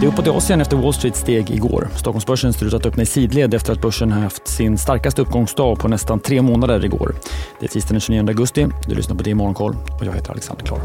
Det är uppåt i Asien efter Wall Street steg igår. Stockholmsbörsen ser ut att öppna i sidled efter att börsen har haft sin starkaste uppgångsdag på nästan tre månader igår. Det är tisdagen den 29 augusti. Du lyssnar på Det Morgonkoll och jag heter Alexander Klar.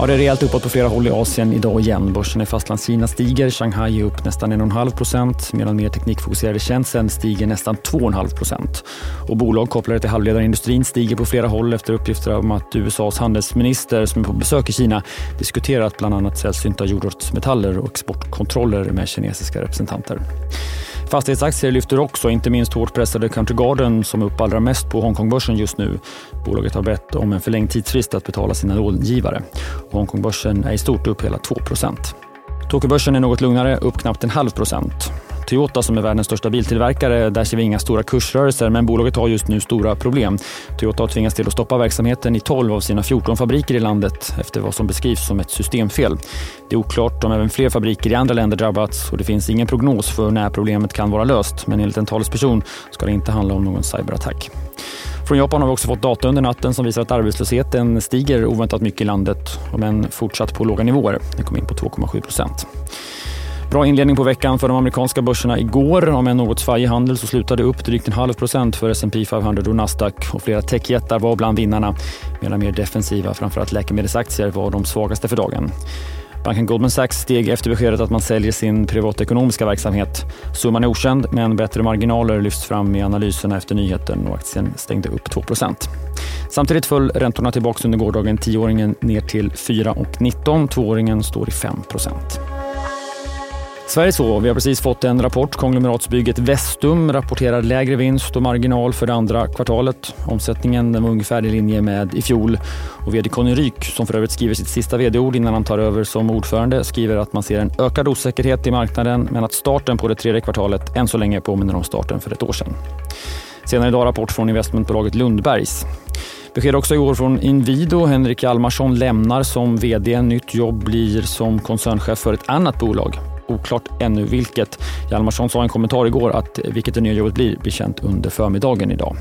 Ja, det är rejält uppåt på flera håll i Asien idag igen. Börsen i Fastlandskina stiger, Shanghai är upp nästan 1,5 procent medan mer teknikfokuserade Shenzhen stiger nästan 2,5 procent. Och bolag kopplade till halvledarindustrin stiger på flera håll efter uppgifter om att USAs handelsminister som är på besök i Kina diskuterat bland annat sällsynta jordartsmetaller och exportkontroller med kinesiska representanter. Fastighetsaktier lyfter också, inte minst hårt pressade Country Garden som är upp allra mest på Hongkongbörsen just nu. Bolaget har bett om en förlängd tidsfrist att betala sina långivare. Hongkongbörsen är i stort upp hela 2% Tokyobörsen är något lugnare, upp knappt en halv procent. Toyota som är världens största biltillverkare, där ser vi inga stora kursrörelser men bolaget har just nu stora problem. Toyota har tvingats till att stoppa verksamheten i 12 av sina 14 fabriker i landet efter vad som beskrivs som ett systemfel. Det är oklart om även fler fabriker i andra länder drabbats och det finns ingen prognos för när problemet kan vara löst men enligt en talesperson ska det inte handla om någon cyberattack. Från Japan har vi också fått data under natten som visar att arbetslösheten stiger oväntat mycket i landet, men fortsatt på låga nivåer. Den kom in på 2,7 procent. Bra inledning på veckan för de amerikanska börserna igår. Om en något svajig handel så slutade upp drygt en halv procent för S&P 500 och Nasdaq och flera techjättar var bland vinnarna. Medan mer defensiva, framförallt läkemedelsaktier, var de svagaste för dagen. Banken Goldman Sachs steg efter beskedet att man säljer sin privatekonomiska verksamhet. Summan är okänd, men bättre marginaler lyfts fram i analyserna efter nyheten och aktien stängde upp 2% Samtidigt föll räntorna tillbaka under gårdagen. Tioåringen ner till 4,19. Tvååringen står i 5 Sverige så. Vi har precis fått en rapport. Konglomeratsbygget Vestum rapporterar lägre vinst och marginal för det andra kvartalet. Omsättningen var ungefär i linje med i fjol. Och vd Conny Ryk, som för övrigt skriver sitt sista vd-ord innan han tar över som ordförande, skriver att man ser en ökad osäkerhet i marknaden men att starten på det tredje kvartalet än så länge påminner om starten för ett år sedan. Senare idag rapport från investmentbolaget Lundbergs. Besked också igår från Inwido. Henrik Hjalmarsson lämnar som vd. Nytt jobb blir som koncernchef för ett annat bolag oklart ännu vilket. Hjalmarsson sa i en kommentar igår att eh, vilket det nya jobbet blir blir känt under förmiddagen idag.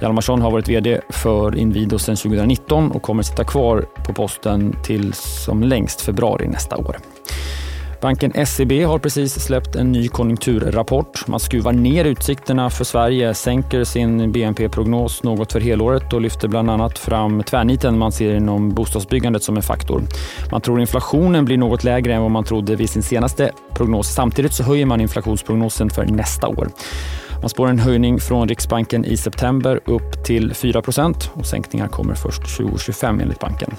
Hjalmarsson har varit VD för Inwido sedan 2019 och kommer sitta kvar på posten till som längst februari nästa år. Banken SEB har precis släppt en ny konjunkturrapport. Man skruvar ner utsikterna för Sverige, sänker sin BNP-prognos något för helåret och lyfter bland annat fram tvärniten man ser inom bostadsbyggandet som en faktor. Man tror inflationen blir något lägre än vad man trodde vid sin senaste prognos. Samtidigt så höjer man inflationsprognosen för nästa år. Man spår en höjning från Riksbanken i september upp till 4 och sänkningar kommer först 2025 enligt banken.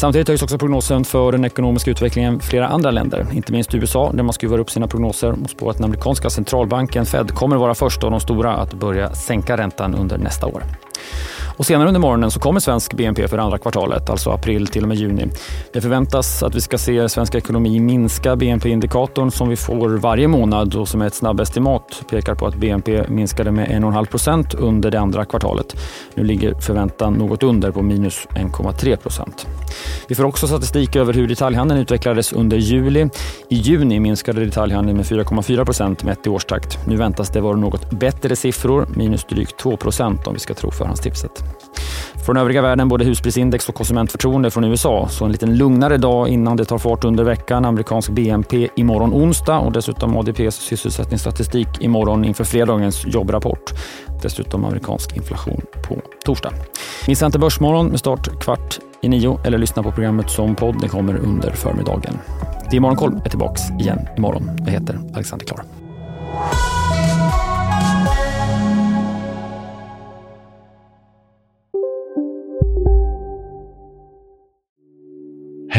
Samtidigt höjs också prognosen för den ekonomiska utvecklingen i flera andra länder, inte minst USA där man skruvar upp sina prognoser och spår att den amerikanska centralbanken Fed kommer vara först av de stora att börja sänka räntan under nästa år. Och senare under morgonen så kommer svensk BNP för andra kvartalet, alltså april till och med juni. Det förväntas att vi ska se svensk ekonomi minska BNP-indikatorn som vi får varje månad och som är ett snabbestimat pekar på att BNP minskade med 1,5 procent under det andra kvartalet. Nu ligger förväntan något under på minus 1,3 procent. Vi får också statistik över hur detaljhandeln utvecklades under juli. I juni minskade detaljhandeln med 4,4 procent mätt i årstakt. Nu väntas det vara något bättre siffror, minus drygt 2 procent om vi ska tro förhandstipset. Från övriga världen, både husprisindex och konsumentförtroende från USA. Så en liten lugnare dag innan det tar fart under veckan. Amerikansk BNP imorgon onsdag och dessutom ADPs sysselsättningsstatistik imorgon inför fredagens jobbrapport. Dessutom amerikansk inflation på torsdag. Missa inte Börsmorgon med start kvart i nio eller lyssna på programmet som podd. Det kommer under förmiddagen. Det är Morgonkoll är tillbaks igen imorgon. Jag heter Alexander Klar.